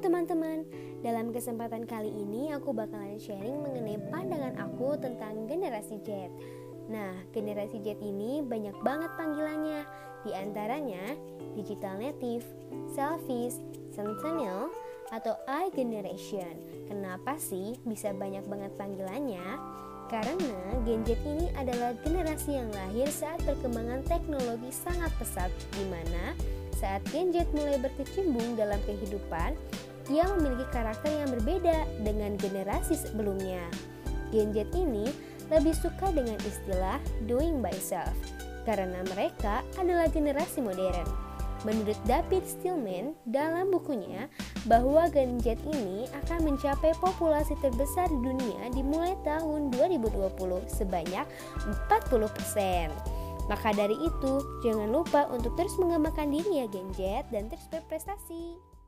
teman-teman, dalam kesempatan kali ini aku bakalan sharing mengenai pandangan aku tentang generasi Z. Nah, generasi Z ini banyak banget panggilannya, di antaranya digital native, selfish, centennial, atau I generation. Kenapa sih bisa banyak banget panggilannya? Karena Gen Z ini adalah generasi yang lahir saat perkembangan teknologi sangat pesat, di mana saat Gen Z mulai berkecimpung dalam kehidupan, ia memiliki karakter yang berbeda dengan generasi sebelumnya. Gen Z ini lebih suka dengan istilah doing by self karena mereka adalah generasi modern. Menurut David Stillman dalam bukunya bahwa Gen Z ini akan mencapai populasi terbesar di dunia dimulai tahun 2020 sebanyak 40%. Maka dari itu, jangan lupa untuk terus mengembangkan diri ya Gen Z dan terus berprestasi.